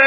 وسهلا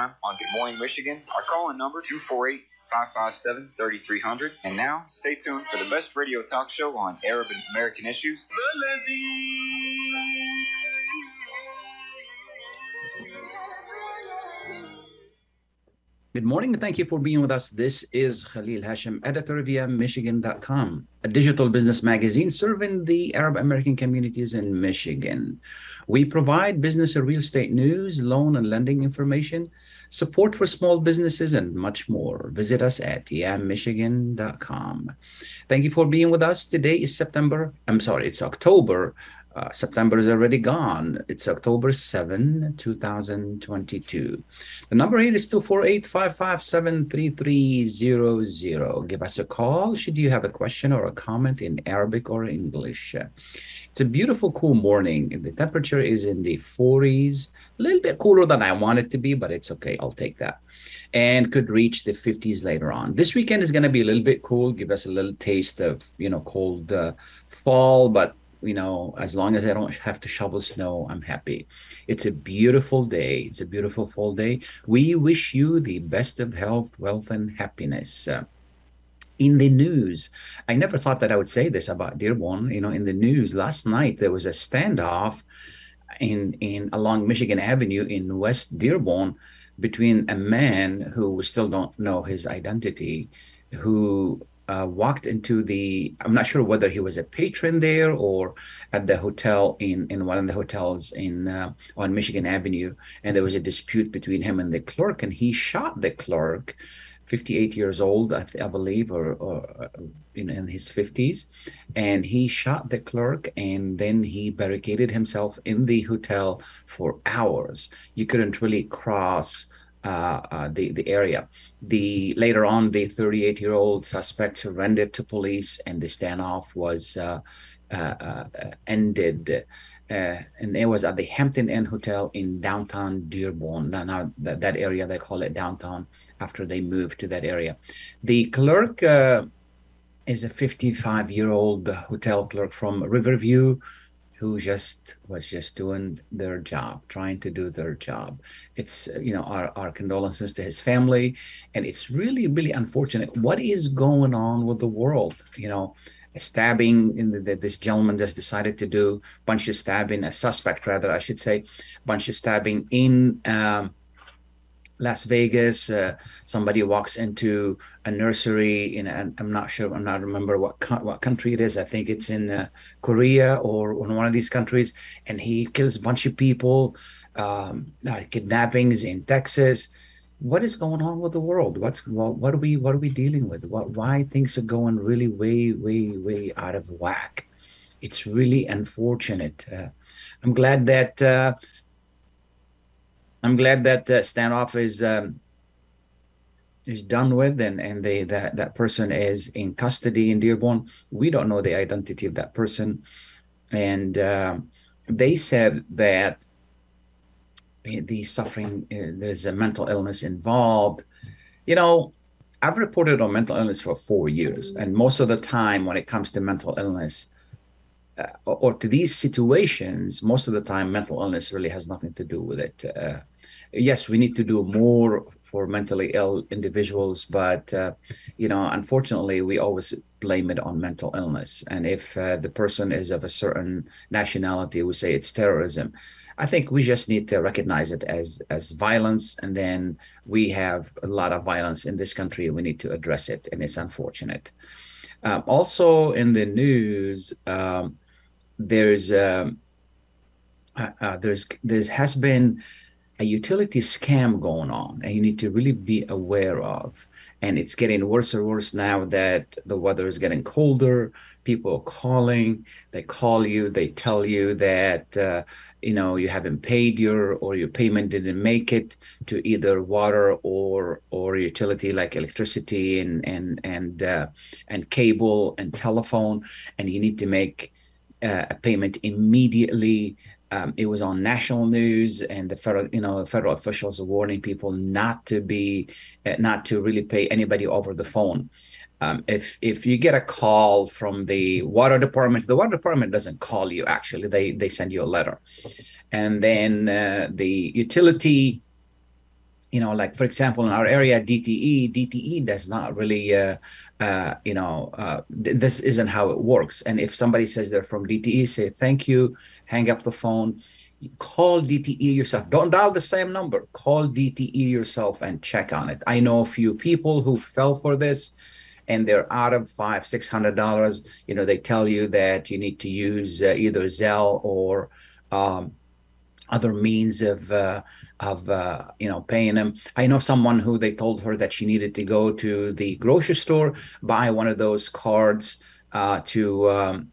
On Good Morning Michigan. Our call-in number 248 557 3300. And now, stay tuned for the best radio talk show on Arab and American issues. Good morning and thank you for being with us. This is Khalil Hashim, editor of Michigan.com, a digital business magazine serving the Arab American communities in Michigan. We provide business and real estate news, loan and lending information, support for small businesses, and much more. Visit us at Michigan.com. Thank you for being with us. Today is September, I'm sorry, it's October uh, September is already gone. It's October 7, 2022. The number here is 248-557-3300. Give us a call should you have a question or a comment in Arabic or English. It's a beautiful, cool morning. The temperature is in the 40s, a little bit cooler than I want it to be, but it's okay. I'll take that. And could reach the 50s later on. This weekend is going to be a little bit cool, give us a little taste of, you know, cold uh, fall, but you know, as long as I don't have to shovel snow, I'm happy. It's a beautiful day. It's a beautiful fall day. We wish you the best of health, wealth, and happiness. Uh, in the news, I never thought that I would say this about Dearborn. You know, in the news last night there was a standoff in in along Michigan Avenue in West Dearborn between a man who still don't know his identity, who uh, walked into the i'm not sure whether he was a patron there or at the hotel in in one of the hotels in uh, on michigan avenue and there was a dispute between him and the clerk and he shot the clerk 58 years old i, th- I believe or, or you know in his 50s and he shot the clerk and then he barricaded himself in the hotel for hours you couldn't really cross uh, uh, the the area. The later on, the 38 year old suspect surrendered to police, and the standoff was uh, uh, uh ended. Uh, and it was at the Hampton Inn Hotel in downtown Dearborn. Now, now that, that area they call it downtown after they moved to that area. The clerk is a 55 year old hotel clerk from Riverview who just was just doing their job, trying to do their job. It's you know our our condolences to his family, and it's really really unfortunate. What is going on with the world? You know, stabbing in the, this gentleman just decided to do bunch of stabbing, a suspect rather, I should say, bunch of stabbing in. Um, Las Vegas. Uh, somebody walks into a nursery in a, I'm not sure. I'm not remember what co- what country it is. I think it's in uh, Korea or in one of these countries, and he kills a bunch of people. Um, uh, kidnappings in Texas. What is going on with the world? What's what, what are we what are we dealing with? What why things are going really way way way out of whack? It's really unfortunate. Uh, I'm glad that uh, I'm glad that uh, standoff is um, is done with, and and they that that person is in custody in Dearborn. We don't know the identity of that person, and uh, they said that the suffering uh, there's a mental illness involved. You know, I've reported on mental illness for four years, and most of the time when it comes to mental illness. Uh, or to these situations, most of the time, mental illness really has nothing to do with it. Uh, yes, we need to do more for mentally ill individuals, but uh, you know, unfortunately, we always blame it on mental illness. And if uh, the person is of a certain nationality, we say it's terrorism. I think we just need to recognize it as as violence, and then we have a lot of violence in this country. We need to address it, and it's unfortunate. Um, also, in the news, um, there's um, uh, uh, there's there has been a utility scam going on, and you need to really be aware of. And it's getting worse and worse now that the weather is getting colder. People are calling. They call you. They tell you that uh, you know you haven't paid your or your payment didn't make it to either water or or utility like electricity and and and uh, and cable and telephone, and you need to make uh, a payment immediately. Um, it was on national news, and the federal, you know, federal officials are warning people not to be, uh, not to really pay anybody over the phone. Um, if if you get a call from the water department, the water department doesn't call you. Actually, they they send you a letter, and then uh, the utility you know, like for example, in our area, DTE, DTE does not really, uh, uh, you know, uh, th- this isn't how it works. And if somebody says they're from DTE, say thank you, hang up the phone, call DTE yourself. Don't dial the same number. Call DTE yourself and check on it. I know a few people who fell for this. And they're out of five, six hundred dollars. You know, they tell you that you need to use uh, either Zelle or um, other means of uh, of uh, you know paying them. I know someone who they told her that she needed to go to the grocery store buy one of those cards uh, to um,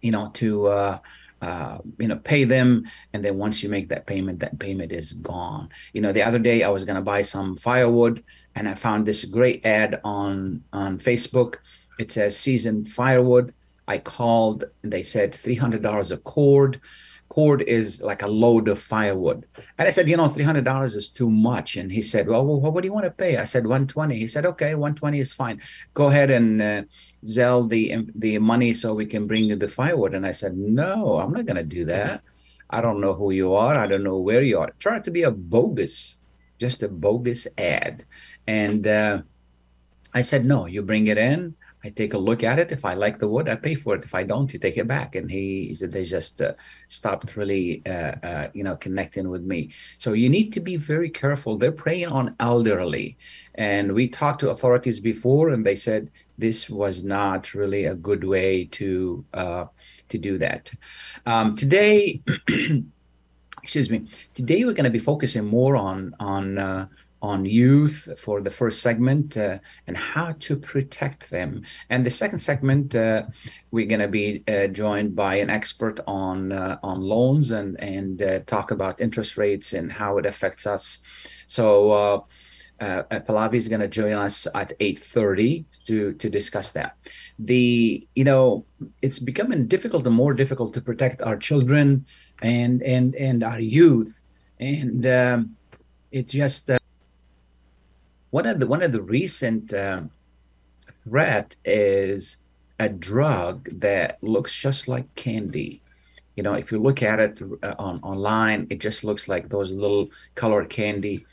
you know to uh, you know pay them, and then once you make that payment, that payment is gone. You know, the other day I was going to buy some firewood, and I found this great ad on on Facebook. It says seasoned firewood. I called, and they said three hundred dollars a cord cord is like a load of firewood. And I said, you know, $300 is too much. And he said, well, well what do you want to pay? I said, 120. He said, okay, 120 is fine. Go ahead and uh, Zelle the, the money so we can bring you the firewood. And I said, no, I'm not going to do that. I don't know who you are. I don't know where you are. Try to be a bogus, just a bogus ad. And uh, I said, no, you bring it in. I take a look at it. If I like the wood, I pay for it. If I don't, you take it back. And he said they just uh, stopped really, uh, uh, you know, connecting with me. So you need to be very careful. They're preying on elderly, and we talked to authorities before, and they said this was not really a good way to uh, to do that. Um, today. excuse me. Today we're going to be focusing more on on uh, on youth for the first segment uh, and how to protect them. And the second segment, uh, we're going to be uh, joined by an expert on uh, on loans and and uh, talk about interest rates and how it affects us. So. Uh, uh, Pallavi is going to join us at 8:30 to to discuss that. The you know it's becoming difficult and more difficult to protect our children and and and our youth, and um, it just one of the one of the recent uh, threat is a drug that looks just like candy. You know, if you look at it uh, on online, it just looks like those little colored candy.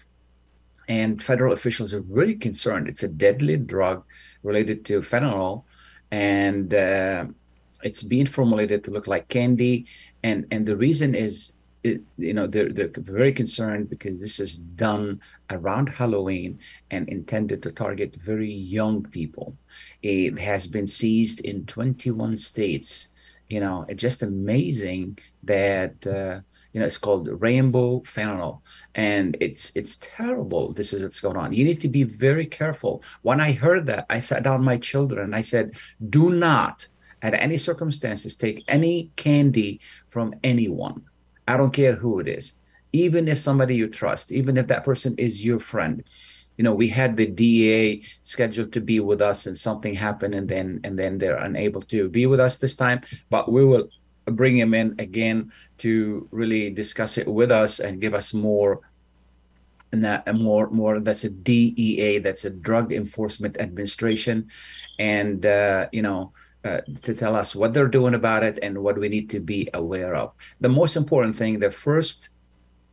And federal officials are really concerned. It's a deadly drug related to fentanyl, and uh, it's being formulated to look like candy. And and the reason is it, you know they're, they're very concerned because this is done around halloween and intended to target very young people it has been seized in 21 states you know it's just amazing that uh, you know it's called rainbow fentanyl and it's it's terrible. This is what's going on. You need to be very careful. When i heard that i sat down my children. And i said do not at any circumstances take any candy from anyone. I don't care who it is, even if somebody you trust, even if that person is your friend. You know, we had the DA scheduled to be with us, and something happened, and then and then they're unable to be with us this time. But we will bring him in again to really discuss it with us and give us more and that more more that's a DEA that's a Drug Enforcement Administration and uh, you know uh, to tell us what they're doing about it and what we need to be aware of. The most important thing, the first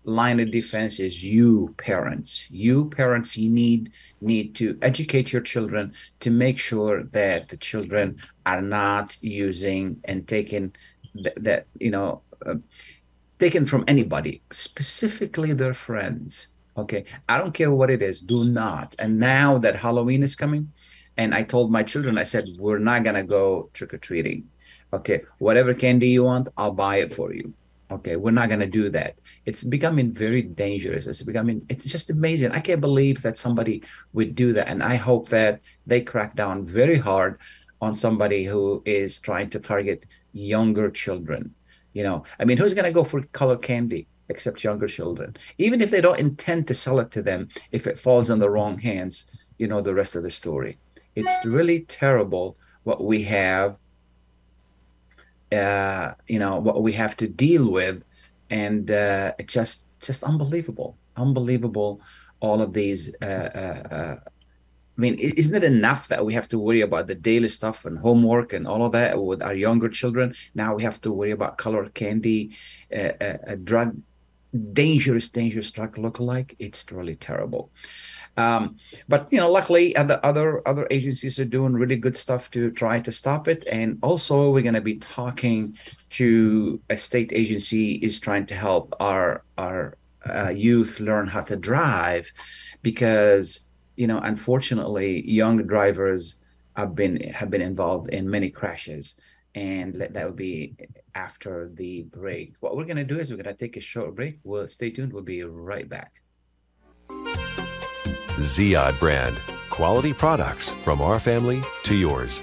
line of defense is you parents. You parents, you need need to educate your children to make sure that the children are not using and taking th- that you know uh, taken from anybody, specifically their friends. Okay, I don't care what it is. Do not. And now that Halloween is coming, and I told my children, I said, we're not going to go trick or treating. Okay. Whatever candy you want, I'll buy it for you. Okay, we're not going to do that. It's becoming very dangerous. It's becoming, it's just amazing. I can't believe that somebody would do that. And I hope that they crack down very hard on somebody who is trying to target younger children. You know, I mean, who's going to go for color candy except younger children? Even if they don't intend to sell it to them, if it falls in the wrong hands, you know the rest of the story. It's really terrible what we have uh, you know what we have to deal with, and uh, just just unbelievable, unbelievable. All of these. Uh, uh, uh, mean, isn't it enough that we have to worry about the daily stuff and homework and all of that with our younger children? Now we have to worry about color candy, uh, a drug, dangerous, dangerous drug lookalike. It's really terrible. Um, but you know, luckily, other other other agencies are doing really good stuff to try to stop it. And also, we're going to be talking to a state agency is trying to help our our uh, youth learn how to drive, because you know, unfortunately, young drivers have been have been involved in many crashes and that will be after the break. What we're going to do is we're going to take a short break. We'll stay tuned. We'll be right back. Ziyad brand. Quality products from our family to yours.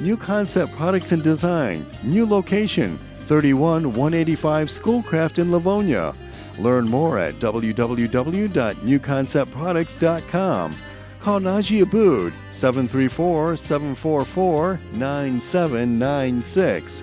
New Concept Products and Design, new location, 31 185 Schoolcraft in Livonia. Learn more at www.newconceptproducts.com. Call Najee Abood 734 744 9796.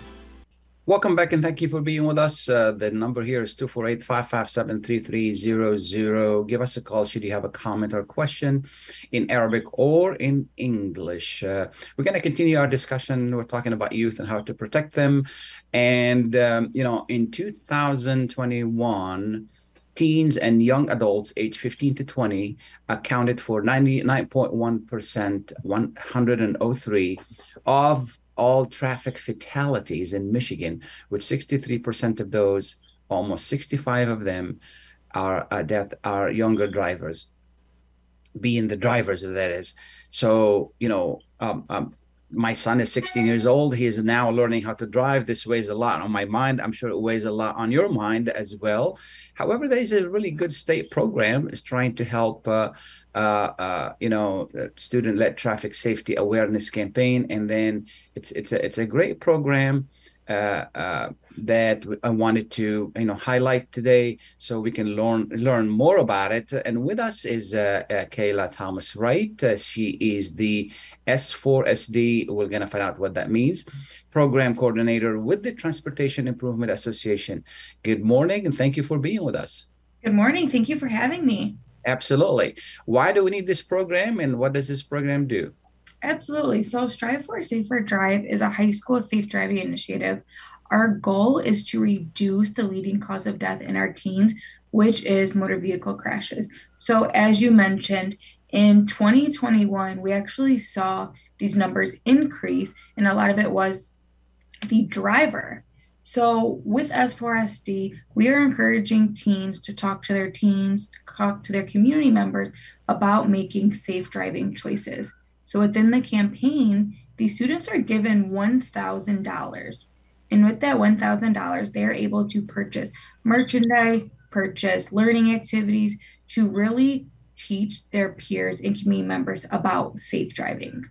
Welcome back and thank you for being with us. Uh, the number here is 248 557 3300. Give us a call should you have a comment or question in Arabic or in English. Uh, we're going to continue our discussion. We're talking about youth and how to protect them. And, um, you know, in 2021, teens and young adults aged 15 to 20 accounted for 99.1%, 103 of all traffic fatalities in Michigan, with 63% of those, almost 65 of them, are uh, death are younger drivers, being the drivers of that is. So you know, um, um, my son is 16 years old. He is now learning how to drive. This weighs a lot on my mind. I'm sure it weighs a lot on your mind as well. However, there is a really good state program is trying to help, uh, uh, uh, you know, student-led traffic safety awareness campaign, and then it's it's a it's a great program. Uh, uh, that I wanted to you know highlight today, so we can learn learn more about it. And with us is uh, uh, Kayla Thomas Wright. Uh, she is the S4SD. We're gonna find out what that means. Program coordinator with the Transportation Improvement Association. Good morning, and thank you for being with us. Good morning. Thank you for having me. Absolutely. Why do we need this program, and what does this program do? Absolutely. So, Strive for a Safer Drive is a high school safe driving initiative. Our goal is to reduce the leading cause of death in our teens, which is motor vehicle crashes. So, as you mentioned, in 2021, we actually saw these numbers increase, and a lot of it was the driver. So, with S4SD, we are encouraging teens to talk to their teens, to talk to their community members about making safe driving choices. So within the campaign, these students are given $1,000. And with that $1,000, they are able to purchase merchandise, purchase learning activities to really teach their peers and community members about safe driving.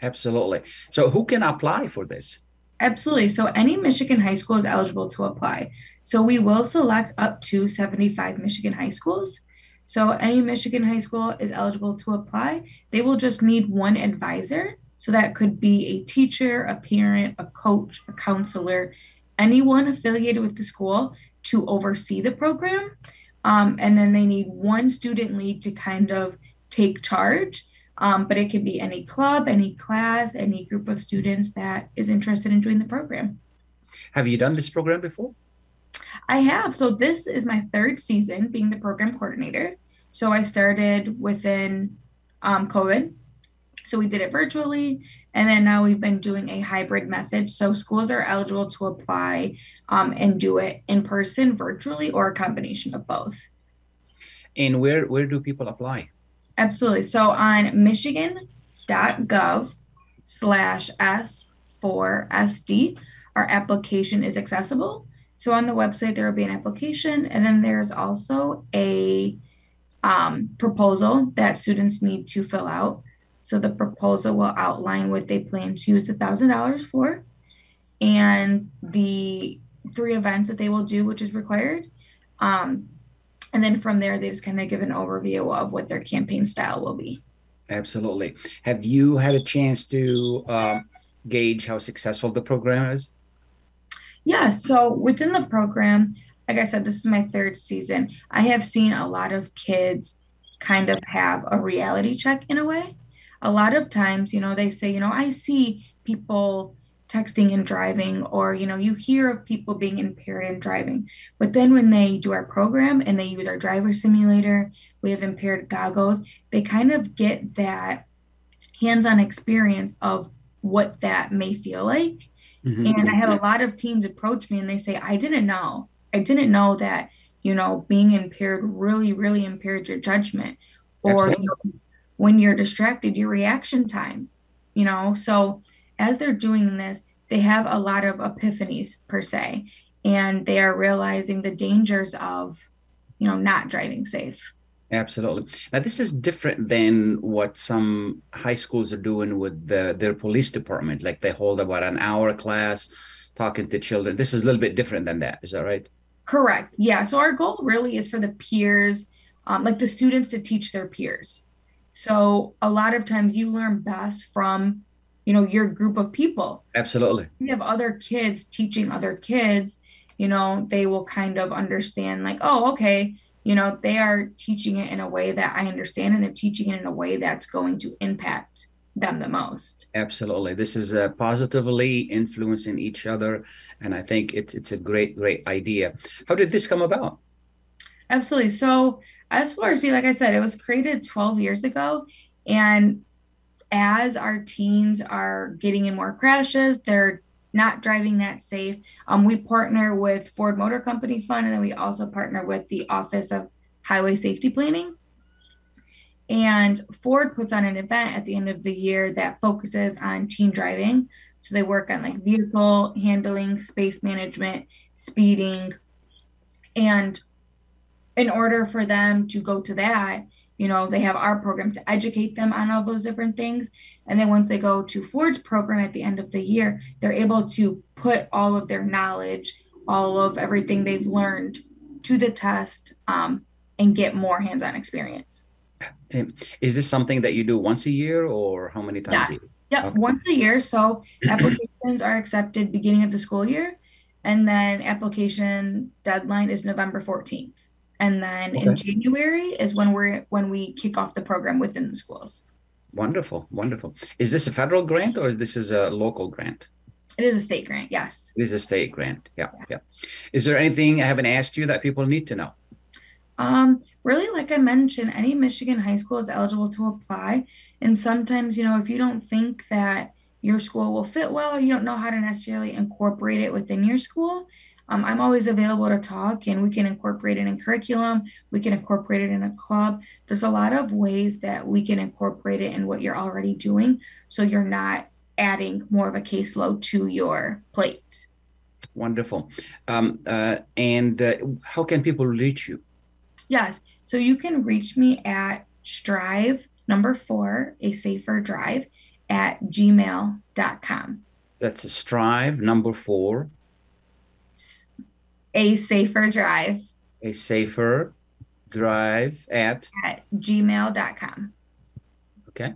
Absolutely. So, who can apply for this? Absolutely. So, any Michigan high school is eligible to apply. So, we will select up to 75 Michigan high schools. So any Michigan high school is eligible to apply. They will just need one advisor. So that could be a teacher, a parent, a coach, a counselor, anyone affiliated with the school to oversee the program. Um, and then they need one student lead to kind of take charge. Um, but it can be any club, any class, any group of students that is interested in doing the program. Have you done this program before? I have. So this is my third season being the program coordinator. So I started within um, COVID. So we did it virtually, and then now we've been doing a hybrid method. So schools are eligible to apply um, and do it in person, virtually, or a combination of both. And where where do people apply? Absolutely. So on Michigan.gov slash S4SD, our application is accessible. So on the website, there will be an application, and then there's also a um, proposal that students need to fill out. So the proposal will outline what they plan to use the thousand dollars for, and the three events that they will do, which is required. Um, and then from there, they just kind of give an overview of what their campaign style will be. Absolutely. Have you had a chance to um, gauge how successful the program is? Yeah. So within the program, like I said, this is my third season. I have seen a lot of kids kind of have a reality check in a way. A lot of times, you know, they say, you know, I see people texting and driving, or, you know, you hear of people being impaired and driving. But then when they do our program and they use our driver simulator, we have impaired goggles, they kind of get that hands on experience of what that may feel like. Mm-hmm. And I have a lot of teens approach me and they say, I didn't know. I didn't know that, you know, being impaired really, really impaired your judgment. Or you know, when you're distracted, your reaction time, you know. So as they're doing this, they have a lot of epiphanies per se, and they are realizing the dangers of, you know, not driving safe. Absolutely. Now, this is different than what some high schools are doing with the, their police department. Like they hold about an hour class talking to children. This is a little bit different than that. Is that right? Correct. Yeah. So our goal really is for the peers, um, like the students to teach their peers. So a lot of times you learn best from, you know, your group of people. Absolutely. You have other kids teaching other kids, you know, they will kind of understand like, oh, okay, you know, they are teaching it in a way that I understand and they're teaching it in a way that's going to impact them the most. Absolutely. This is uh, positively influencing each other. And I think it's, it's a great, great idea. How did this come about? Absolutely. So, S4SD, like I said, it was created 12 years ago. And as our teens are getting in more crashes, they're not driving that safe. Um, we partner with Ford Motor Company Fund, and then we also partner with the Office of Highway Safety Planning. And Ford puts on an event at the end of the year that focuses on teen driving. So they work on like vehicle handling, space management, speeding. And in order for them to go to that, you know, they have our program to educate them on all those different things. And then once they go to Ford's program at the end of the year, they're able to put all of their knowledge, all of everything they've learned to the test um, and get more hands-on experience. Is this something that you do once a year or how many times a Yes. year? Yep, Okay. once a year. So applications are accepted beginning of the school year, and then application deadline is November 14th. And then in January is when we're when we kick off the program within the schools. Wonderful, wonderful. Is this a federal grant or is this is a local grant? It is a state grant, yes. It is a state grant. Yeah, yeah. Is there anything I haven't asked you that people need to know? Um, really, like I mentioned, any Michigan high school is eligible to apply. And sometimes, you know, if you don't think that your school will fit well, you don't know how to necessarily incorporate it within your school. Um, I'm always available to talk, and we can incorporate it in curriculum. We can incorporate it in a club. There's a lot of ways that we can incorporate it in what you're already doing, so you're not adding more of a caseload to your plate. Wonderful. Um, uh, and uh, how can people reach you? Yes. So you can reach me at strive number four, a safer drive at gmail.com. That's a strive number four, A safer drive a safer drive at. at gmail.com. Okay.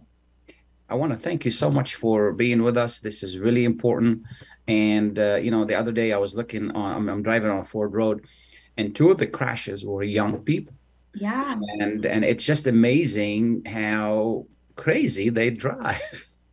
I want to thank you so much for being with us. This is really important. And, uh, you know, the other day I was looking on, I'm, I'm driving on Ford Road, and two of the crashes were young people. Yeah. And, and it's just amazing how crazy they drive.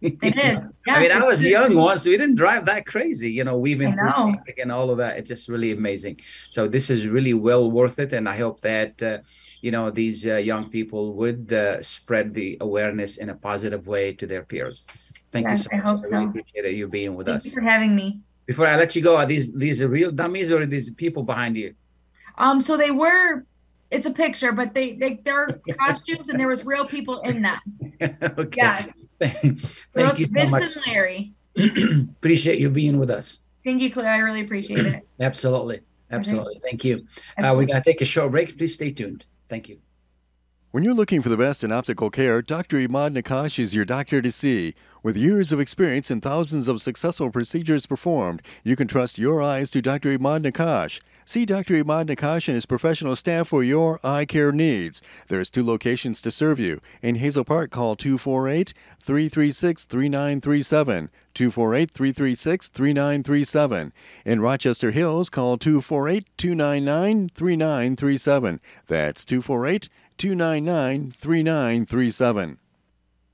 It is. I mean, Yes, I was it's- young once. We didn't drive that crazy, you know, weaving through and all of that. It's just really amazing. So this is really well worth it, and I hope that uh, you know these uh, young people would uh, spread the awareness in a positive way to their peers. Thank Yes, you so I much. I really so. appreciate you being with Thank us. you for having me. Before I let you go, are these these are real dummies or are these people behind you? Um, so they were it's a picture, but they they they're costumes and there was real people in them. okay. Yes. Thank, thank it's you so Vince much. and Larry. appreciate you being with us. Thank you, Claire. I really appreciate it. Absolutely. Absolutely. Thank you. Uh, we're going to take a short break. Please stay tuned. Thank you. When you're looking for the best in optical care, Dr. Imad Nakash is your doctor to see. With years of experience and thousands of successful procedures performed, you can trust your eyes to Dr. Imad Nakash. See Dr. Imad Nakash and his professional staff for your eye care needs. There's two locations to serve you. In Hazel Park, call 248 336 3937. 248 336 3937. In Rochester Hills, call 248 299 3937. That's 248 299 3937.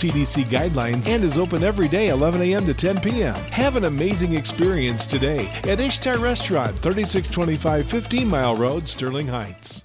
CDC guidelines and is open every day 11 a.m. to 10 p.m. Have an amazing experience today at Ishtar Restaurant, 3625 15 Mile Road, Sterling Heights.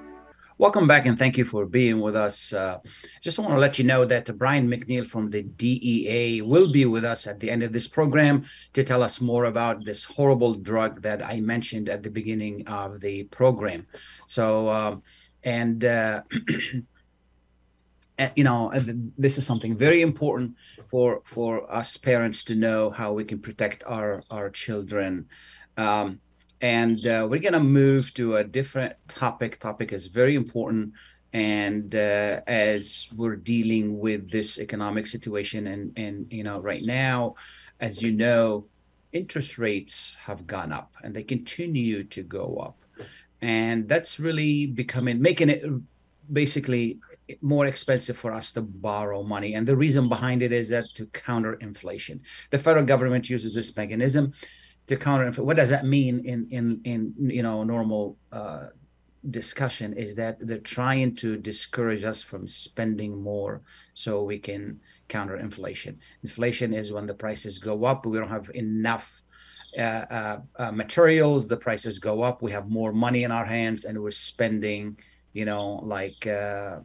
Welcome back and thank you for being with us. Uh, just want to let you know that Brian McNeil from the DEA will be with us at the end of this program to tell us more about this horrible drug that I mentioned at the beginning of the program. So, um, and, uh, you know, this is something very important for for us parents to know how we can protect our our children. Um, and uh, we're going to move to a different topic. Topic is very important, and uh, as we're dealing with this economic situation, and and you know, right now, as you know, interest rates have gone up, and they continue to go up, and that's really becoming making it basically more expensive for us to borrow money. And the reason behind it is that to counter inflation, the federal government uses this mechanism to counter. What does that mean in in in you know normal uh, discussion? Is that they're trying to discourage us from spending more so we can counter inflation. Inflation is when the prices go up, we don't have enough. Uh, uh, uh, materials, the prices go up. We have more money in our hands, and we're spending, you know, like uh,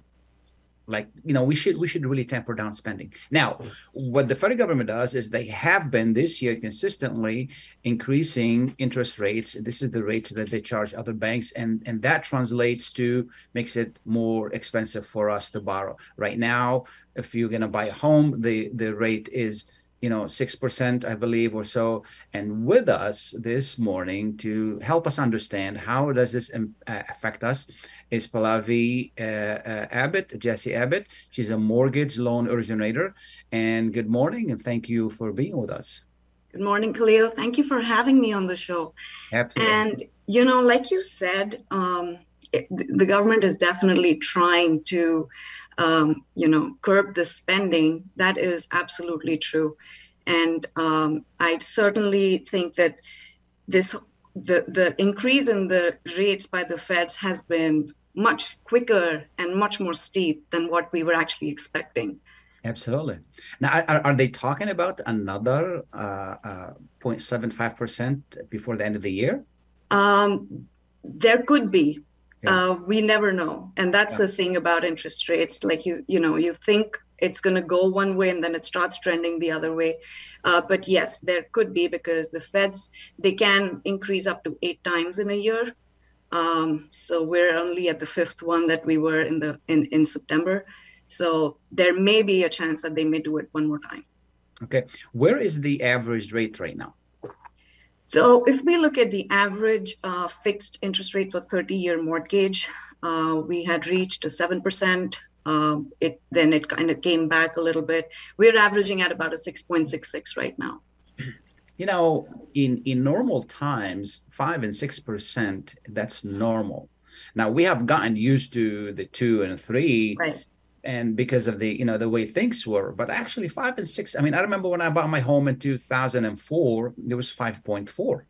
like you know we should we should really temper down spending. Now what the federal government does is they have been this year consistently increasing interest rates. This is the rates that they charge other banks and and that translates to makes it more expensive for us to borrow. Right now if you're going to buy a home the the rate is you know, 6%, I believe, or so. And with us this morning to help us understand how does this uh, affect us is Pallavi uh, uh, Abbott, Jesse Abbott. She's a mortgage loan originator. And good morning, and thank you for being with us. Good morning, Khalil. Thank you for having me on the show. Absolutely. And, you know, like you said, um, it, the government is definitely trying to um, you know, curb the spending, that is absolutely true. And um, I certainly think that this the the increase in the rates by the Feds has been much quicker and much more steep than what we were actually expecting. Absolutely. Now, are, are they talking about another uh, uh, 0.75% before the end of the year? Um, there could be, yeah. uh, we never know and that's yeah. the thing about interest rates like you you know you think it's going to go one way and then it starts trending the other way. Uh, but yes there could be because the feds they can increase up to eight times in a year. Um, so we're only at the fifth one that we were in the in, in september. So there may be a chance that they may do it one more time. Okay. Where is the average rate right now? So if we look at the average uh, fixed interest rate for 30-year mortgage, uh, we had reached a 7%. Um, it Then it kind of came back a little bit. We're averaging at about a 6.66 right now. You know, in, in normal times, 5 and 6%, that's normal. Now, we have gotten used to the 2 and 3. Right and because of the you know the way things were but actually five and six i mean i remember when i bought my home in 2004 it was 5.4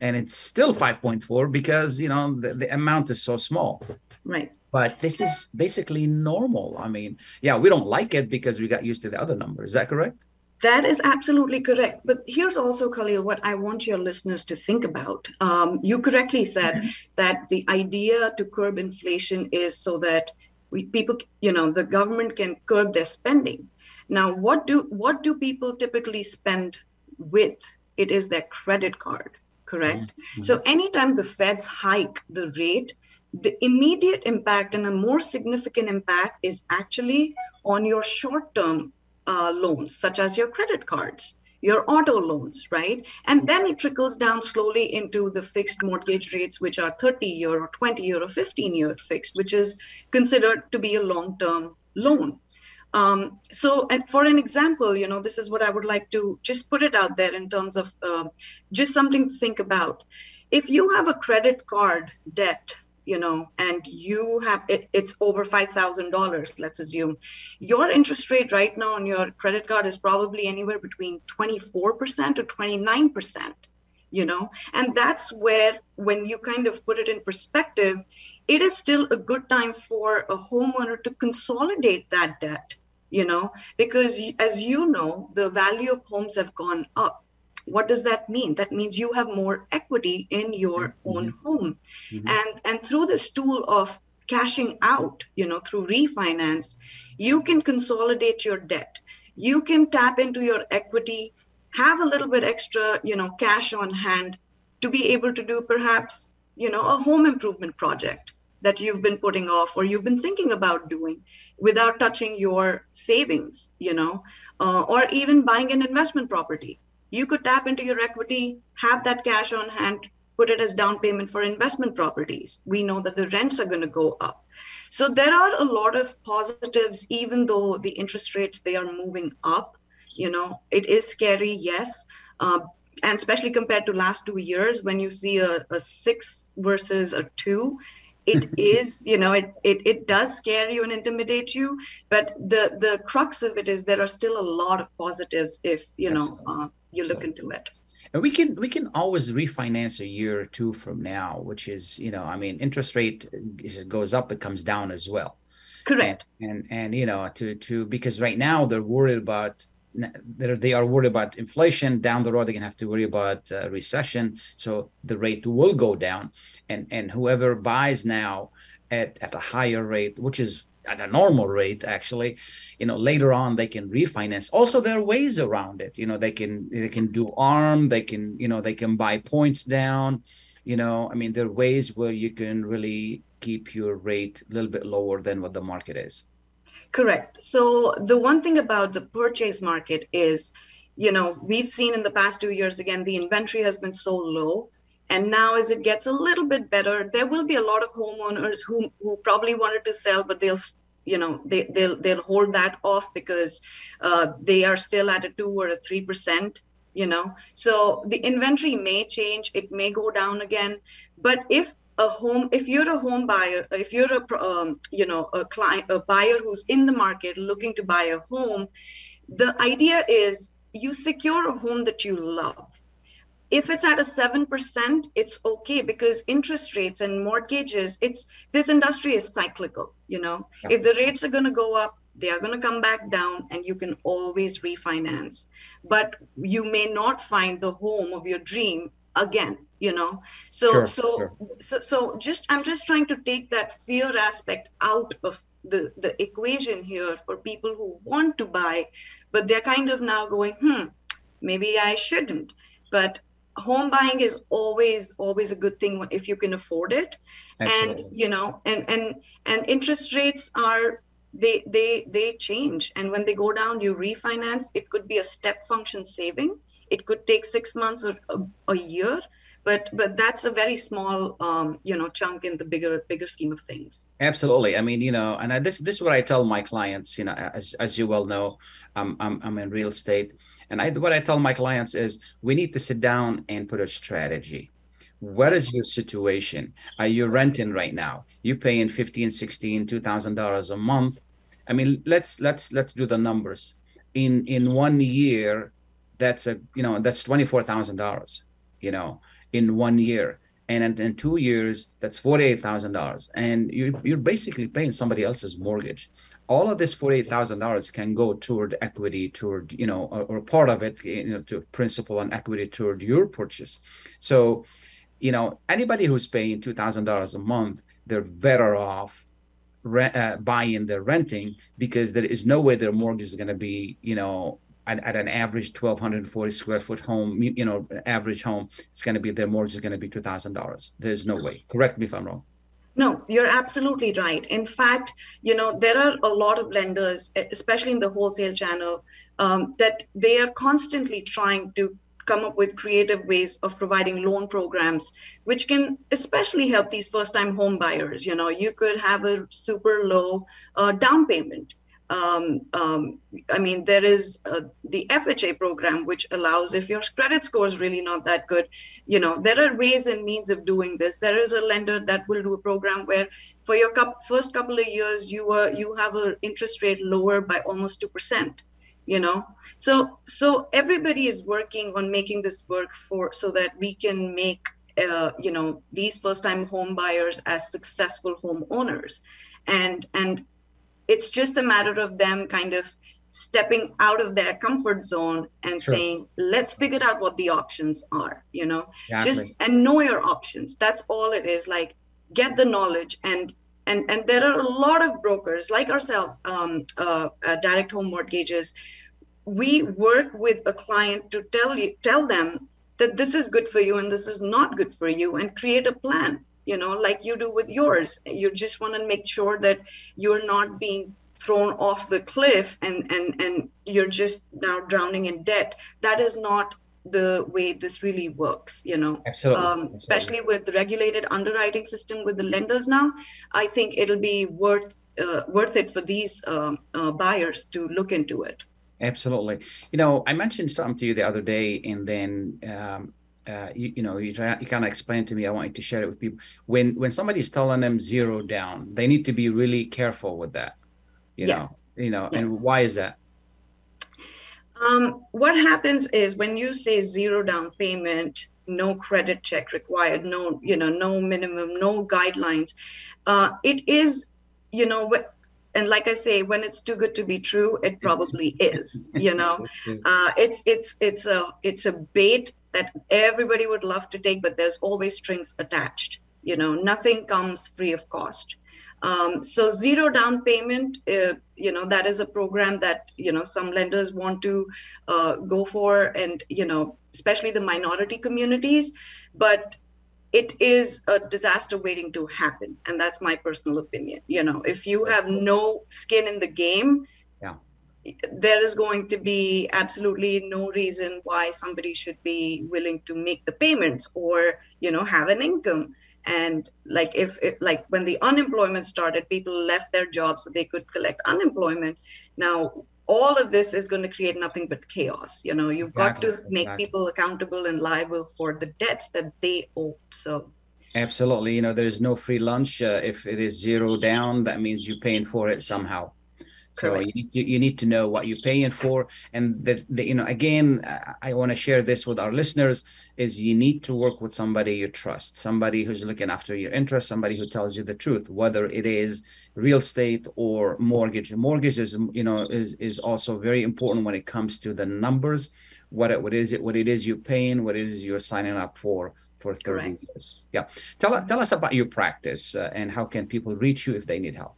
and it's still 5.4 because you know the, the amount is so small. Right. But this is basically normal. I mean yeah we don't like it because we got used to the other number. Is that correct? That is absolutely correct. But here's also, Khalil, what I want your listeners to think about. Um, you correctly said mm-hmm. that the idea to curb inflation is so that we people you know the government can curb their spending. Now what do what do people typically spend with? It is their credit card correct mm-hmm. so anytime the feds hike the rate the immediate impact and a more significant impact is actually on your short term uh, loans such as your credit cards your auto loans, right? And then it trickles down slowly into the fixed mortgage rates, which are 30 year or 20 year or 15 year fixed, which is considered to be a long term loan. Um, so, and for an example, you know, this is what I would like to just put it out there in terms of uh, just something to think about. If you have a credit card debt you know, and you have it, it's over $5,000, let's assume, your interest rate right now on your credit card is probably anywhere between 24% to 29%, you know, and that's where, when you kind of put it in perspective, it is still a good time for a homeowner to consolidate that debt, you know, because as you know, the value of homes have gone up. What does that mean? That means you have more equity in your mm-hmm. own home. Mm-hmm. and and through this tool of cashing out you know through refinance you can consolidate your debt. You can tap into your equity have a little bit extra you know cash on hand to be able to do perhaps you know a home improvement project that you've been putting off or you've been thinking about doing without touching your savings you know uh, or even buying an investment property you could tap into your equity, have that cash on hand, put it as down payment for investment properties. We know that the rents are going to go up. So there are a lot of positives, even though the interest rates they are moving up. You know, it is scary, yes. Uh, and especially compared to last two years when you see a, a six versus a two it is you know it, it it does scare you and intimidate you. But the the crux of it is there are still a lot of positives if you know uh, you look into it. And we can we can always refinance a year or two from now which is you know i mean interest rate is, goes up it comes down as well. Correct. And and, and you know to to because right now they're worried about they are worried about inflation down the road they're going to have to worry about uh, recession. So the rate will go down. And and whoever buys now at at a higher rate which is at a normal rate actually you know later on they can refinance. Also there are ways around it. You know they can they can do arm they can you know they can buy points down. You know i mean there are ways where you can really keep your rate a little bit lower than what the market is Correct. So the one thing about the purchase market is, you know, we've seen in the past two years, again, the inventory has been so low. And now as it gets a little bit better, there will be a lot of homeowners who, who probably wanted to sell, but they'll you know they, they'll they'll hold that off because uh, they are still at a two or a three percent you know so the inventory may change it may go down again but if a home if you're a home buyer if you're a um, you know a client a buyer who's in the market looking to buy a home the idea is you secure a home that you love. If it's at a 7% it's okay because interest rates and mortgages it's this industry is cyclical you know? Yeah. if the rates are going to go up they are going to come back down and you can always refinance. But you may not find the home of your dream again you know? So sure, so, sure. so so just i'm just trying to take that fear aspect out of the the equation here for people who want to buy but they're kind of now going hmm maybe i shouldn't. But home buying is always always a good thing if you can afford it. Absolutely. and you know and and and interest rates are they they they change. And when they go down you refinance. It could be a step function saving it could take six months or a, a year but but that's a very small um, you know chunk in the bigger bigger scheme of things. Absolutely. I mean you know and I, this this is what i tell my clients you know as, as you well know I'm, I'm i'm in real estate. And i what i tell my clients is we need to sit down and put a strategy. What is your situation? Are you renting right now? You paying 15 16 2000 dollars a month? I mean let's let's let's do the numbers. In in one year that's a you know that's twenty four thousand dollars, you know, in one year, and in, two years that's forty eight thousand dollars, and you you're basically paying somebody else's mortgage. All of this forty eight thousand dollars can go toward equity, toward you know, or, or part of it, you know, to principal and equity toward your purchase. So, you know, anybody who's paying two thousand dollars a month, they're better off uh, buying their renting because there is no way their mortgage is going to be you know at, at an average 1240 square foot home you know average home it's going to be their mortgage is going to be $2000 there's no way correct me if i'm wrong no, you're absolutely right. In fact, you know, there are a lot of lenders, especially in the wholesale channel, um, that they are constantly trying to come up with creative ways of providing loan programs, which can especially help these first time home buyers. You know, you could have a super low uh, down payment um, um, I mean, there is uh, the FHA program, which allows if your credit score is really not that good, you know, there are ways and means of doing this. There is a lender that will do a program where for your first couple of years, you are you have an interest rate lower by almost two percent. You know, so so everybody is working on making this work for so that we can make uh, you know these first time home buyers as successful homeowners and and it's just a matter of them kind of stepping out of their comfort zone and sure. saying let's figure out what the options are you know exactly. just and know your options that's all it is like get the knowledge and and and there are a lot of brokers like ourselves um, uh, uh, direct home mortgages we work with a client to tell you tell them that this is good for you and this is not good for you and create a plan you know like you do with yours you just want to make sure that you're not being thrown off the cliff and and and you're just now drowning in debt that is not the way this really works you know Absolutely. um, Absolutely. especially with the regulated underwriting system with the lenders now i think it'll be worth uh, worth it for these um, uh, buyers to look into it Absolutely. You know, I mentioned something to you the other day, and then um, uh, you, you know, you try, you kind of explained to me. I wanted to share it with people. When when somebody's telling them zero down, they need to be really careful with that. You Yes. know, you know, and why is that? Um, what happens is when you say zero down payment, no credit check required, no, you know, no minimum, no guidelines. Uh, it is, you know, and like I say, when it's too good to be true, it probably is. You know, uh, it's it's it's a it's a bait that everybody would love to take, but there's always strings attached. You know, nothing comes free of cost. Um, so zero down payment, uh, you know, that is a program that you know some lenders want to uh, go for, and you know, especially the minority communities, but it is a disaster waiting to happen, and that's my personal opinion. You know, if you have no skin in the game. There is going to be absolutely no reason why somebody should be willing to make the payments or you know have an income and like if, if like when the unemployment started people left their jobs so they could collect unemployment now all of this is going to create nothing but chaos you know you've got to make exactly. people accountable and liable for the debts that they owe so Absolutely. You know, there's no free lunch. Uh, if it is zero down, that means you're paying for it somehow. So you, need- you, you need to know what you're paying for. And that, the, you know, again, I- want to share this with our listeners is you need to work with somebody you trust, somebody who's looking after your interests, somebody who tells you the truth, whether it is real estate or mortgage. Mortgage is, you know, is, is also very important when it comes to the numbers, what it, what is it, what it is you're paying, what it is you're signing up for for 30 Correct. years. Yeah. Tell, tell us about your practice uh, and how can people reach you if they need help?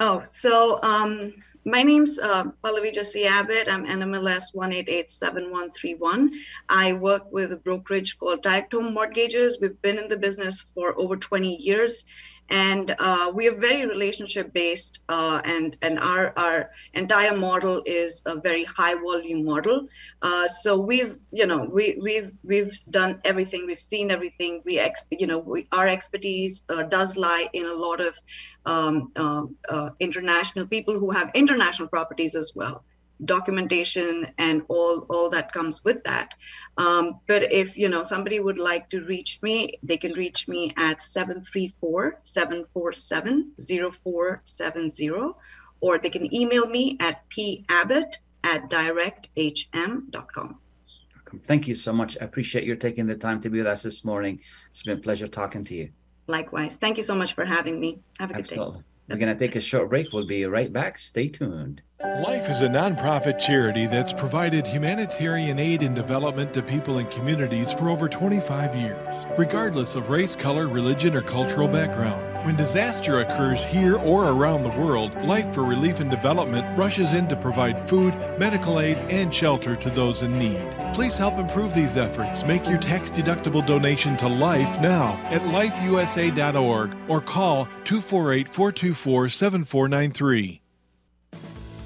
Oh, so um, my name's uh, Pallavi Jesse Abbott. I'm NMLS 1887131. I work with a brokerage called Direct Home Mortgages. We've been in the business for over 20 years. And uh, we are very relationship based, uh, and and our our entire model is a very high volume model. Uh, so we've you know we we've we've done everything, we've seen everything. We ex you know we, our expertise uh, does lie in a lot of um, um, uh, international people who have international properties as well documentation and all all that comes with that um, but if you know somebody would like to reach me they can reach me at 734-747-0470 or they can email me at pabbott at directhm.com Thank you so much. I appreciate your taking the time to be with us this morning. It's been a pleasure talking to you. likewise thank you so much for having me have a good day Absolutely. We're going to take a short break. We'll be right back. Stay tuned. Life is a nonprofit charity that's provided humanitarian aid and development to people and communities for over 25 years, regardless of race, color, religion, or cultural background. When disaster occurs here or around the world, Life for Relief and Development rushes in to provide food, medical aid, and shelter to those in need. Please help improve these efforts. Make your tax deductible donation to Life now at lifeusa.org or call 248 424 7493.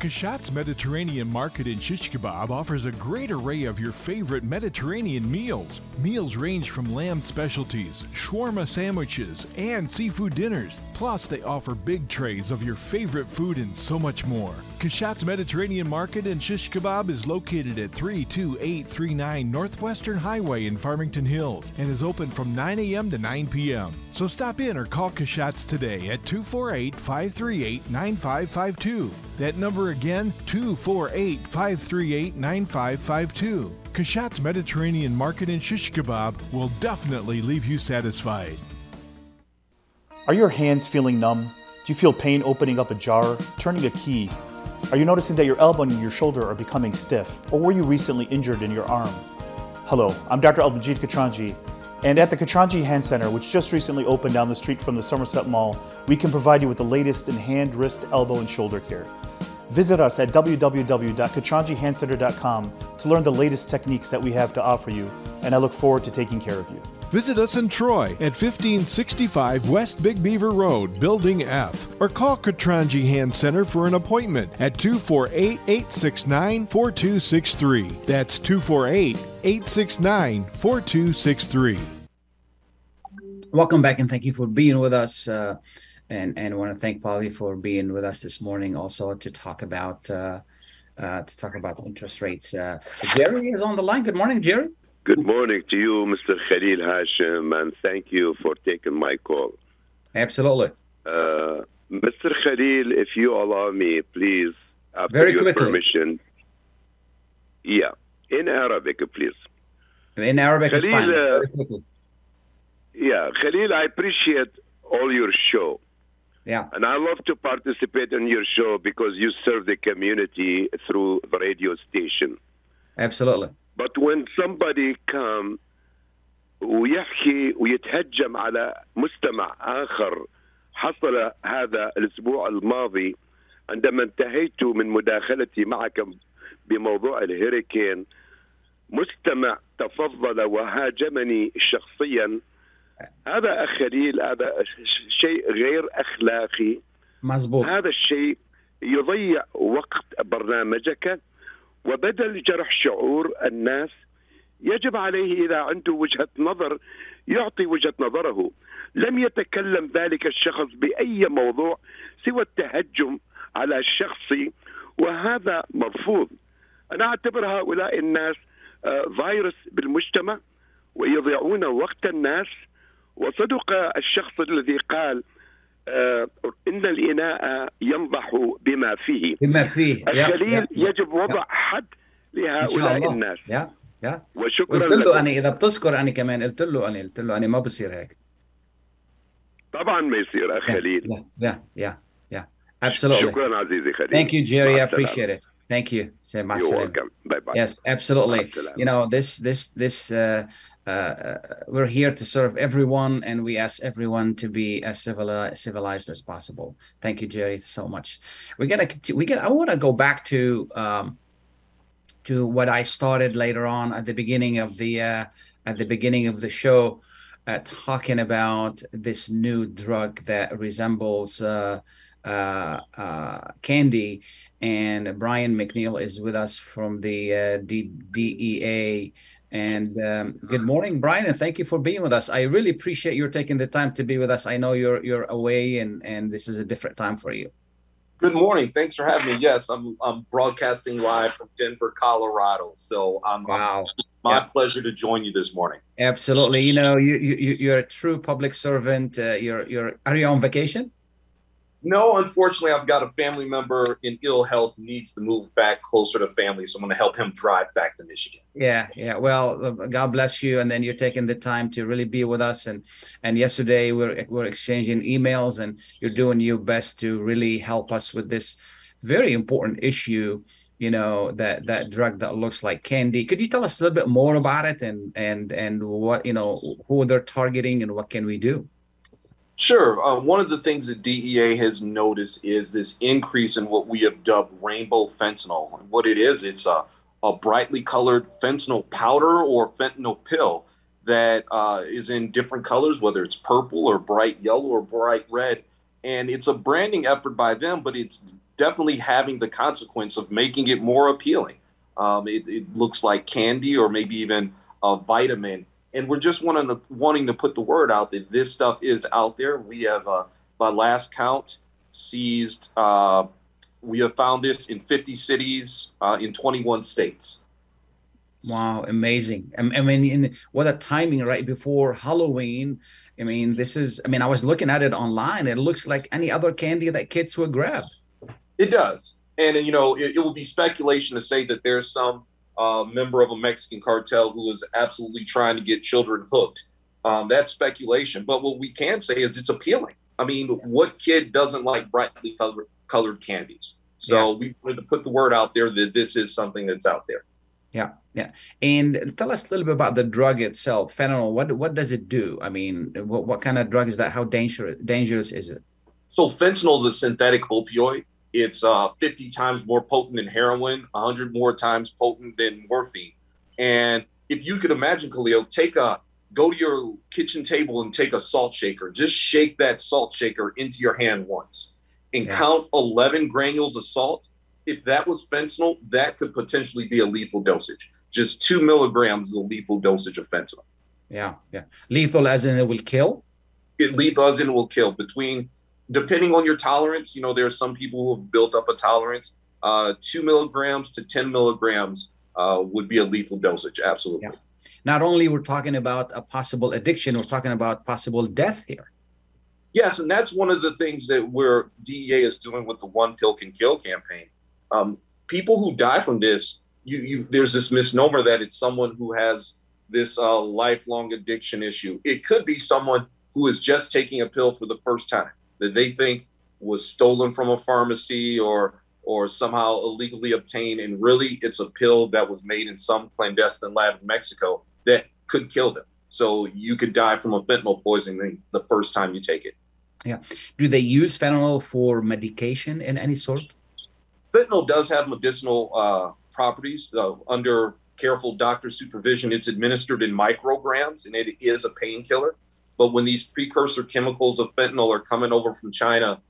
Kashat's Mediterranean Market in Shish Kebab offers a great array of your favorite Mediterranean meals. Meals range from lamb specialties, shawarma sandwiches, and seafood dinners. Plus, they offer big trays of your favorite food and so much more. Kashat's Mediterranean Market and Shish Kebab is located at 32839 Northwestern Highway in Farmington Hills and is open from 9 a.m. to 9 p.m. So stop in or call Kashat's today at 248 538 9552. That number again, 248 538 9552. Kashat's Mediterranean Market and Shish Kebab will definitely leave you satisfied. Are your hands feeling numb? Do you feel pain opening up a jar, turning a key? Are you noticing that your elbow and your shoulder are becoming stiff? Or were you recently injured in your arm? Hello, I'm Dr. Albanjit Katranji, and at the Katranji Hand Center, which just recently opened down the street from the Somerset Mall, we can provide you with the latest in hand, wrist, elbow, and shoulder care. Visit us at www.katranjihandcenter.com to learn the latest techniques that we have to offer you, and I look forward to taking care of you. Visit us in Troy at 1565 West Big Beaver Road, Building F, or call Katranji Hand Center for an appointment at 248 869 4263. That's 248 869 4263. Welcome back and thank you for being with us. Uh, and and I want to thank Polly for being with us this morning also to talk about uh, uh, to talk about interest rates. Uh, Jerry is on the line. Good morning, Jerry. Good morning to you, Mr. Khalil Hashim, and thank you for taking my call. Absolutely. Uh, Mr. Khalil, if you allow me, please, after Very your quickly. permission. Yeah, in Arabic, please. In Arabic is Khalil, fine. uh, Very quickly. Yeah, Khalil, I appreciate all your show. Yeah. And I love to participate in your show because you serve the community through the radio station. Absolutely. But when somebody come ويحكي ويتهجم على مستمع آخر حصل هذا الأسبوع الماضي عندما انتهيت من مداخلتي معك بموضوع الهيريكين مستمع تفضل وهاجمني شخصيا. هذا أخ خليل هذا شيء غير أخلاقي. مظبوط. هذا الشيء يضيع وقت برنامجك. وبدل جرح شعور الناس يجب عليه إذا عنده وجهة نظر يعطي وجهة نظره. لم يتكلم ذلك الشخص بأي موضوع سوى التهجم على الشخص وهذا مرفوض أنا أعتبر هؤلاء الناس آه، فيروس بالمجتمع ويضيعون وقت الناس. وصدق الشخص الذي قال آه، إن الإناء ينضح بما فيه بما فيه يا- الخليل يا- يجب وضع حد لهؤلاء الناس يا يا وشكرا قلت له أنا إذا بتذكر أنا كمان قلت له أنا قلت له أنا ما بصير هيك طبعا ما يصير اخ خليل yeah, yeah, yeah. Absolutely. شكرا عزيزي خليل Thank you, Jerry. I مع السلامة. appreciate it. Thank you. You're welcome. Bye bye. Yes, absolutely. As-salam. You know this this this uh, uh, we're here to serve everyone, and we ask everyone to be as civilized as possible. Thank you, Jerry, so much. We're gonna we get. I want to go back to um, to what I started later on at the beginning of the uh, at the beginning of the show, uh, talking about this new drug that resembles uh, uh, uh candy and Brian McNeil is with us from the uh, D- DEA. And um, good morning, Brian, and thank you for being with us. I really appreciate your taking the time to be with us. I know you're you're away, and and this is a different time for you. Good morning. Thanks for having me. Yes, I'm I'm broadcasting live from Denver, Colorado. So I'm Wow. my Yeah. pleasure to join you this morning. Absolutely. You know, you you you- you're a true public servant. Uh, you're you're. Are you on vacation? No, unfortunately, I've got a family member in ill health needs to move back closer to family, so I'm going to help him drive back to Michigan. Yeah, yeah. Well, uh, God bless you, and then you're taking the time to really be with us. And and yesterday we're we're exchanging emails, and you're doing your best to really help us with this very important issue. You know that that drug that looks like candy. Could you tell us a little bit more about it, and and and what you know who they're targeting, and what can we do? Sure. Uh, one of the things that DEA has noticed is this increase in what we have dubbed rainbow fentanyl. And what it is, it's a, a brightly colored fentanyl powder or fentanyl pill that uh, is in different colors, whether it's purple or bright yellow or bright red. And it's a branding effort by them, but it's definitely having the consequence of making it more appealing. Um, it, it looks like candy or maybe even a vitamin and we're just wanting to, wanting to put the word out that this stuff is out there. We have, uh, by last count, seized. Uh, we have found this in 50 cities uh, in 21 states. Wow, amazing! I, I mean, in, what a timing right before Halloween. I mean, this is. I mean, I was looking at it online. It looks like any other candy that kids would grab. It does, and you know, it, it would be speculation to say that there's some uh, member of a Mexican cartel who is absolutely trying to get children hooked. Um, that's speculation, but what we can say is it's appealing. I mean, what kid doesn't like brightly colored, colored candies? So we wanted to put the word out there that this is something that's out there. Yeah, yeah. And tell us a little bit about the drug itself, fentanyl. What what does it do? I mean, what, what kind of drug is that? How dangerous dangerous is it? So fentanyl is a synthetic opioid. It's uh, 50 times more potent than heroin, 100 more times potent than morphine. And if you could imagine, Khalil, take a go to your kitchen table and take a salt shaker. Just shake that salt shaker into your hand once, and Yeah. count 11 granules of salt. If that was fentanyl, that could potentially be a lethal dosage. just two milligrams is a lethal dosage of fentanyl. Yeah, yeah. Lethal as in it will kill? It lethal as in it will kill. Between, depending on your tolerance, you know, there are some people who have built up a tolerance. Uh, two milligrams to 10 milligrams uh, would be a lethal dosage. Absolutely. Yeah. Not only we're talking about a possible addiction, we're talking about possible death here. Yes, and that's one of the things that we're DEA is doing with the One Pill Can Kill campaign. Um, people who die from this, you, you there's this misnomer that it's someone who has this uh, lifelong addiction issue. It could be someone who is just taking a pill for the first time that they think was stolen from a pharmacy or or somehow illegally obtained, and really it's a pill that was made in some clandestine lab in Mexico that could kill them. So you could die from a fentanyl poisoning the first time you take it. Yeah. Do they use fentanyl for medication in any sort? Fentanyl does have medicinal uh, properties uh, under careful doctor supervision. It's administered in micrograms and it is a painkiller. But when these precursor chemicals of fentanyl are coming over from China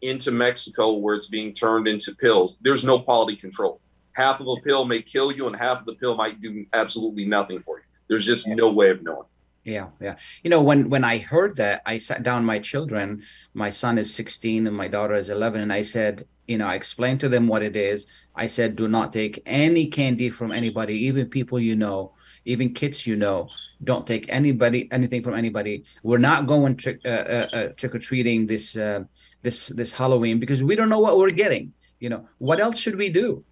into Mexico, where it's being turned into pills, there's no quality control. Half of a pill may kill you, and half of the pill might do absolutely nothing for you. There's just no way of knowing. Yeah, yeah. You know, when when I heard that, I sat down my children. My son is 16 and my daughter is 11, and I said, you know, I explained to them what it is. I said, do not take any candy from anybody, even people you know, even kids you know. Don't take anybody anything from anybody. We're not going trick uh, uh, uh, trick or treating this uh, this this Halloween because we don't know what we're getting. You know, what else should we do?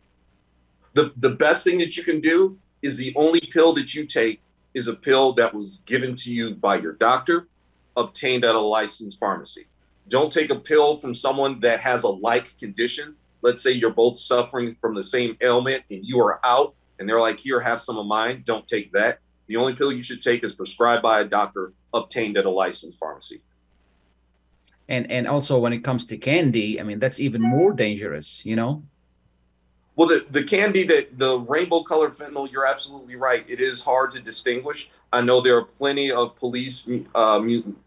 The the best thing that you can do is the only pill that you take is a pill that was given to you by your doctor, obtained at a licensed pharmacy. Don't take a pill from someone that has a like condition. Let's say you're both suffering from the same ailment and you are out and they're like, here, have some of mine. Don't take that. The only pill you should take is prescribed by a doctor, obtained at a licensed pharmacy. And and also when it comes to candy, I mean that's even more dangerous, you know. Well, the, the candy that the rainbow colored fentanyl, you're absolutely right. It is hard to distinguish. I know there are plenty of police uh,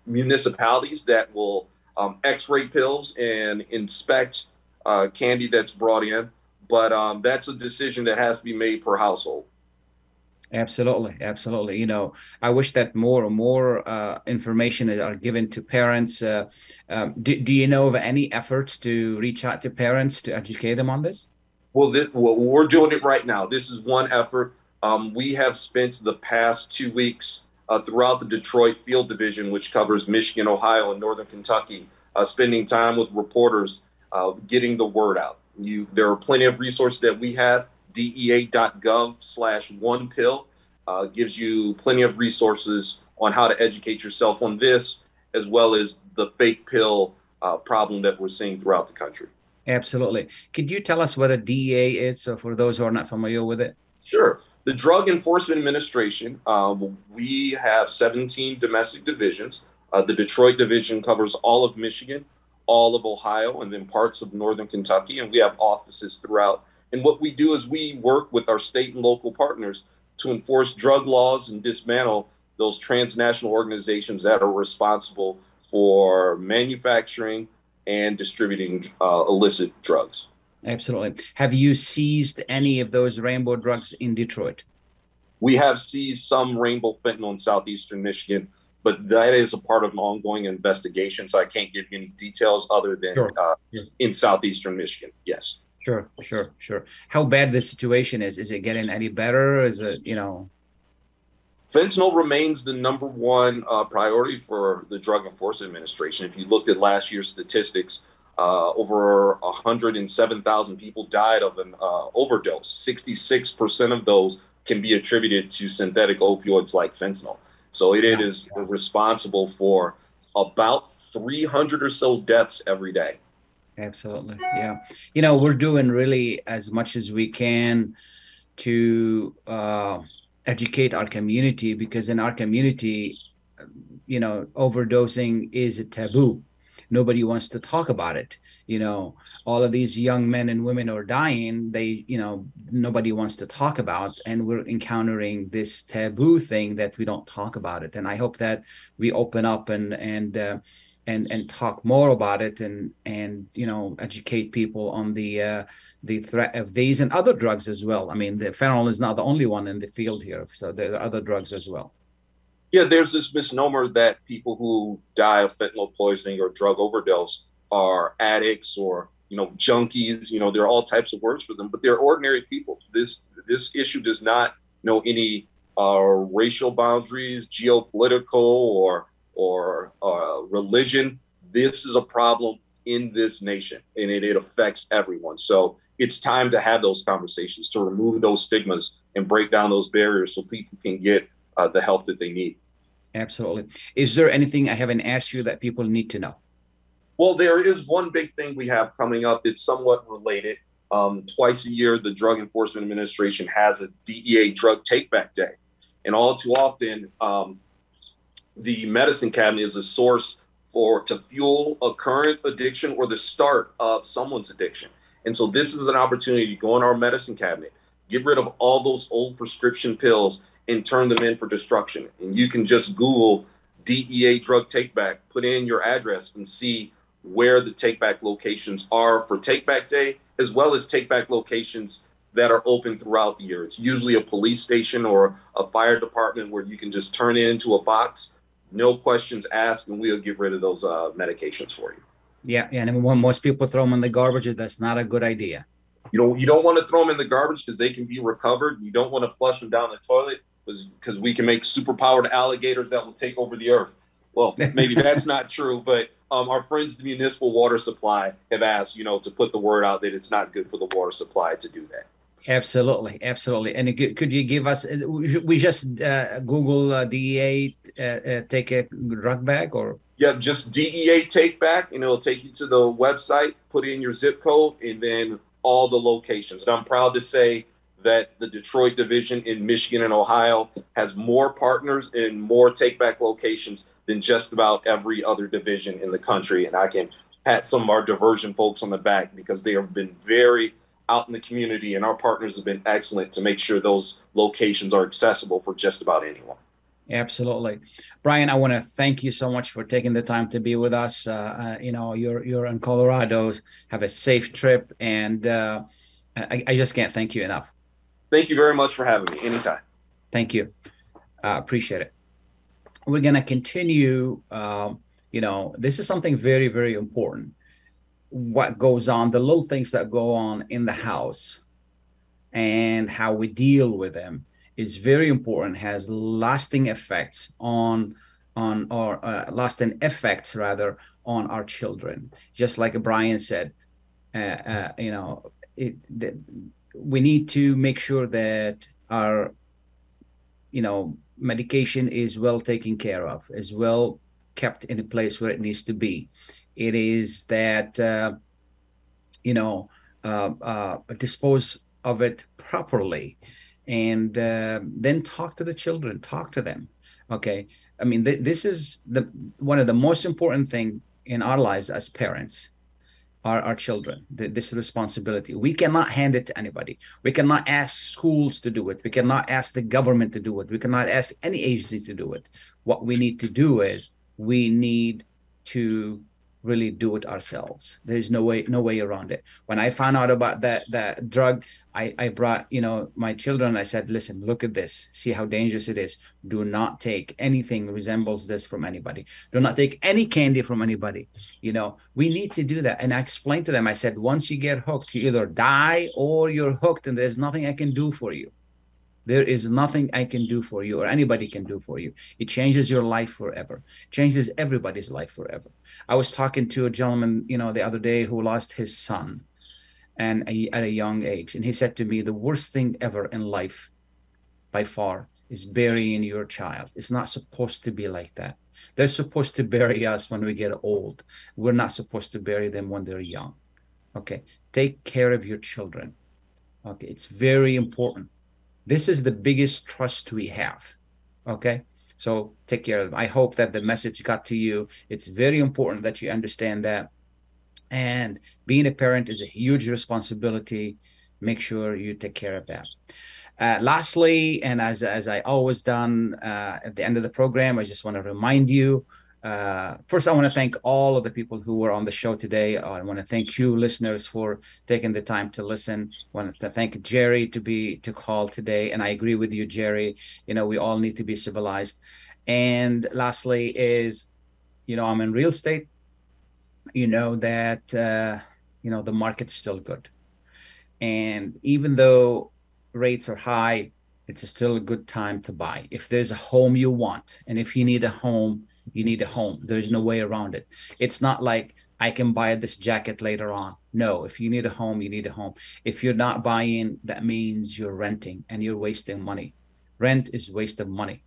municipalities that will um, x-ray pills and inspect uh, candy that's brought in, but um, that's a decision that has to be made per household. Absolutely, absolutely. You know, I wish that more and more uh, information are given to parents. Uh, um, do, do you know of any efforts to reach out to parents to educate them on this? Well, this, well, we're doing it right now. This is one effort. Um, we have spent the past two weeks uh, throughout the Detroit Field Division, which covers Michigan, Ohio, and Northern Kentucky, uh, spending time with reporters, uh, getting the word out. You, there are plenty of resources that we have. DEA.gov slash one pill uh, gives you plenty of resources on how to educate yourself on this, as well as the fake pill uh, problem that we're seeing throughout the country. Absolutely. Could you tell us what a DEA is, so for those who are not familiar with it? Sure. The Drug Enforcement Administration, um, we have 17 domestic divisions. Uh, the Detroit division covers all of Michigan, all of Ohio, and then parts of Northern Kentucky. And we have offices throughout. And what we do is we work with our state and local partners to enforce drug laws and dismantle those transnational organizations that are responsible for manufacturing and distributing uh, illicit drugs. Absolutely. Have you seized any of those rainbow drugs in Detroit? We have seized some rainbow fentanyl in southeastern Michigan, but that is a part of an ongoing investigation. So I can't give you any details other than sure. uh, in southeastern Michigan. Yes. Sure, sure, sure. How bad the situation is? Is it getting any better? Is it, you know? Fentanyl remains the number one uh, priority for the Drug Enforcement Administration. If you looked at last year's statistics, uh, over 107,000 people died of an uh, overdose. 66% of those can be attributed to synthetic opioids like fentanyl. So it, it is responsible for about 300 or so deaths every day. Absolutely. Yeah. You know, we're doing really as much as we can to uh, educate our community because in our community, you know, overdosing is a taboo nobody wants to talk about it you know all of these young men and women are dying they you know nobody wants to talk about and we're encountering this taboo thing that we don't talk about it and i hope that we open up and and uh, and and talk more about it and and you know educate people on the uh, the threat of these and other drugs as well. I mean, the fentanyl is not the only one in the field here, so there are other drugs as well. Yeah, there's this misnomer that people who die of fentanyl poisoning or drug overdose are addicts or you know junkies. You know, there are all types of words for them, but they're ordinary people. This this issue does not know any uh, racial boundaries, geopolitical or or uh, religion. This is a problem in this nation, and it, it affects everyone. So it's time to have those conversations to remove those stigmas and break down those barriers so people can get uh, the help that they need. Absolutely. Is there anything I haven't asked you that people need to know? Well, there is one big thing we have coming up. It's somewhat related. Um, twice a year, the Drug Enforcement Administration has a DEA Drug takeback Day. And all too often, um, the medicine cabinet is a source for to fuel a current addiction or the start of someone's addiction. And so this is an opportunity to go in our medicine cabinet, get rid of all those old prescription pills and turn them in for destruction. And you can just Google DEA drug takeback, put in your address and see where the takeback locations are for takeback day, as well as takeback locations that are open throughout the year. It's usually a police station or a fire department where you can just turn it into a box, no questions asked, and we'll get rid of those uh, medications for you. Yeah, yeah, and when most people throw them in the garbage, that's not a good idea. You know, you don't want to throw them in the garbage because they can be recovered. You don't want to flush them down the toilet because we can make superpowered alligators that will take over the earth. Well, maybe that's not true, but um, our friends, the municipal water supply, have asked, you know, to put the word out that it's not good for the water supply to do that. Absolutely, absolutely. And could you give us? We just uh, Google uh, DEA uh, uh, take a drug bag, or yeah, just DEA take back, and it'll take you to the website. Put in your zip code, and then all the locations. And I'm proud to say that the Detroit division in Michigan and Ohio has more partners and more take back locations than just about every other division in the country. And I can pat some of our diversion folks on the back because they have been very out in the community, and our partners have been excellent to make sure those locations are accessible for just about anyone. Absolutely, Brian. I want to thank you so much for taking the time to be with us. Uh, uh, you know, you're you're in Colorado. Have a safe trip, and uh, I, I, just can't thank you enough. Thank you very much for having me. Anytime. Thank you. Uh, appreciate it. We're gonna continue. Um, you know, this is something very very important what goes on, the little things that go on in the house and how we deal with them is very important, has lasting effects on on our uh, lasting effects rather on our children. Just like Brian said, uh, uh, you know, it, the, we need to make sure that our, you know, medication is well taken care of, is well kept in a place where it needs to be. It is that uh, you know uh, uh, dispose of it properly, and uh, then talk to the children. Talk to them. Okay. I mean, th- this is the one of the most important thing in our lives as parents are our children the, this responsibility. We cannot hand it to anybody. We cannot ask schools to do it. We cannot ask the government to do it. We cannot ask any agency to do it. What we need to do is we need to really do it ourselves. There's no way no way around it. When i found out about that that drug i i brought you know my children i said listen look at this. See how dangerous it is. Do not take anything resembles this from anybody. Do not take any candy from anybody. You know we need to do that. And i explained to them i said once you get hooked you either die or you're hooked and there's nothing i can do for you there is nothing I can do for you or anybody can do for you. It changes your life forever. changes everybody's life forever. I was talking to a gentleman, you know, the other day who lost his son and a, at a young age. And he said to me, the worst thing ever in life by far is burying your child. It's not supposed to be like that. They're supposed to bury us when we get old. We're not supposed to bury them when they're young. Okay. Take care of your children. Okay. It's very important this is the biggest trust we have. Okay. So take care of them. I hope that the message got to you. It's very important that you understand that. And being a parent is a huge responsibility. Make sure you take care of that. Uh, lastly, and as, as I always done uh, at the end of the program, I just want to remind you uh, first, I want to thank all of the people who were on the show today. I want to thank you, listeners, for taking the time to listen. I want to thank Jerry to be to call today, and I agree with you, Jerry. You know, we all need to be civilized. And lastly, is you know, I'm in real estate. You know that uh, you know the market's still good, and even though rates are high, it's still a good time to buy. If there's a home you want, and if you need a home you need a home. There's no way around it. It's not like I can buy this jacket later on. No, if you need a home, you need a home. If you're not buying, that means you're renting and you're wasting money. Rent is waste of money.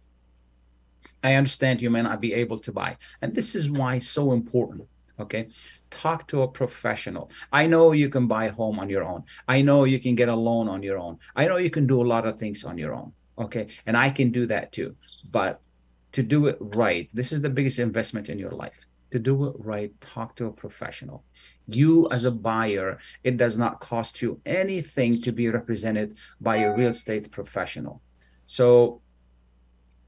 I understand you may not be able to buy. And this is why it's so important. Okay. Talk to a professional. I know you can buy a home on your own. I know you can get a loan on your own. I know you can do a lot of things on your own. Okay. And I can do that too. But to do it right, this is the biggest investment in your life. To do it right, talk to a professional. You, as a buyer, it does not cost you anything to be represented by a real estate professional. So,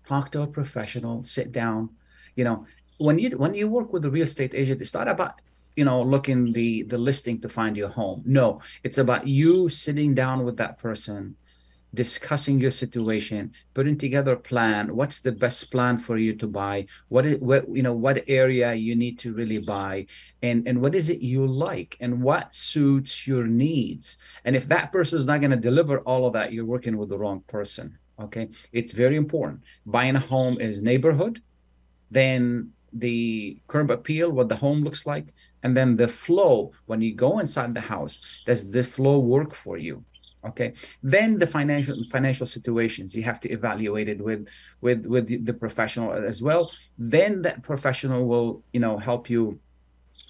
talk to a professional, sit down. You know, when you when you work with a real estate agent, it's not about you know looking the the listing to find your home. No, it's about you sitting down with that person discussing your situation putting together a plan. What's the best plan for you to buy? What is what you know what area you need to really buy? And and what is it you like? And what suits your needs? And if that person is not going to deliver all of that you're working with the wrong person okay? It's very important. Buying a home is neighborhood then the curb appeal what the home looks like and then the flow. When you go inside the house does the flow work for you okay? Then the financial financial situations you have to evaluate it with with with the professional as well. Then that professional will you know help you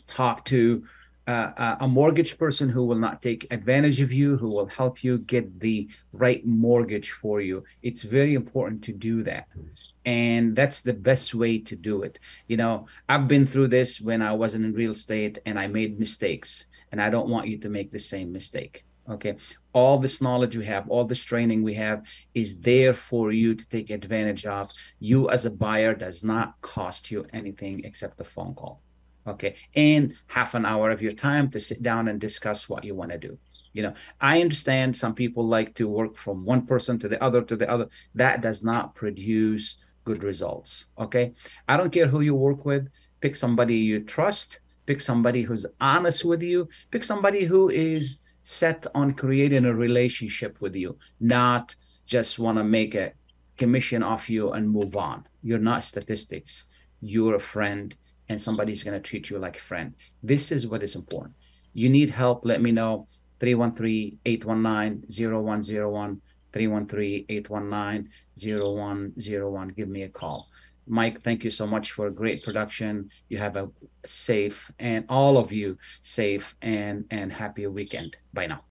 talk to uh, a mortgage person who will not take advantage of you who will help you get the right mortgage for you. It's very important to do that. And that's the best way to do it. You know i've been through this when i wasn't in real estate and i made mistakes. And i don't want you to make the same mistake. Okay all this knowledge we have all this training we have is there for you to take advantage of. You as a buyer does not cost you anything except a phone call. Okay? And half an hour of your time to sit down and discuss what you want to do. You know i understand some people like to work from one person to the other to the other. That does not produce good results. Okay? I don't care who you work with. Pick somebody you trust. Pick somebody who's honest with you. Pick somebody who is set on creating a relationship with you, not just want to make a commission off you and move on. You're not statistics. You're a friend, and somebody's going to treat you like a friend. This is what is important. You need help, let me know. 313 819 0101. 313 819 0101. Give me a call. Mike, thank you so much for a great production. You have a safe and all of you safe and and happy weekend. Bye now.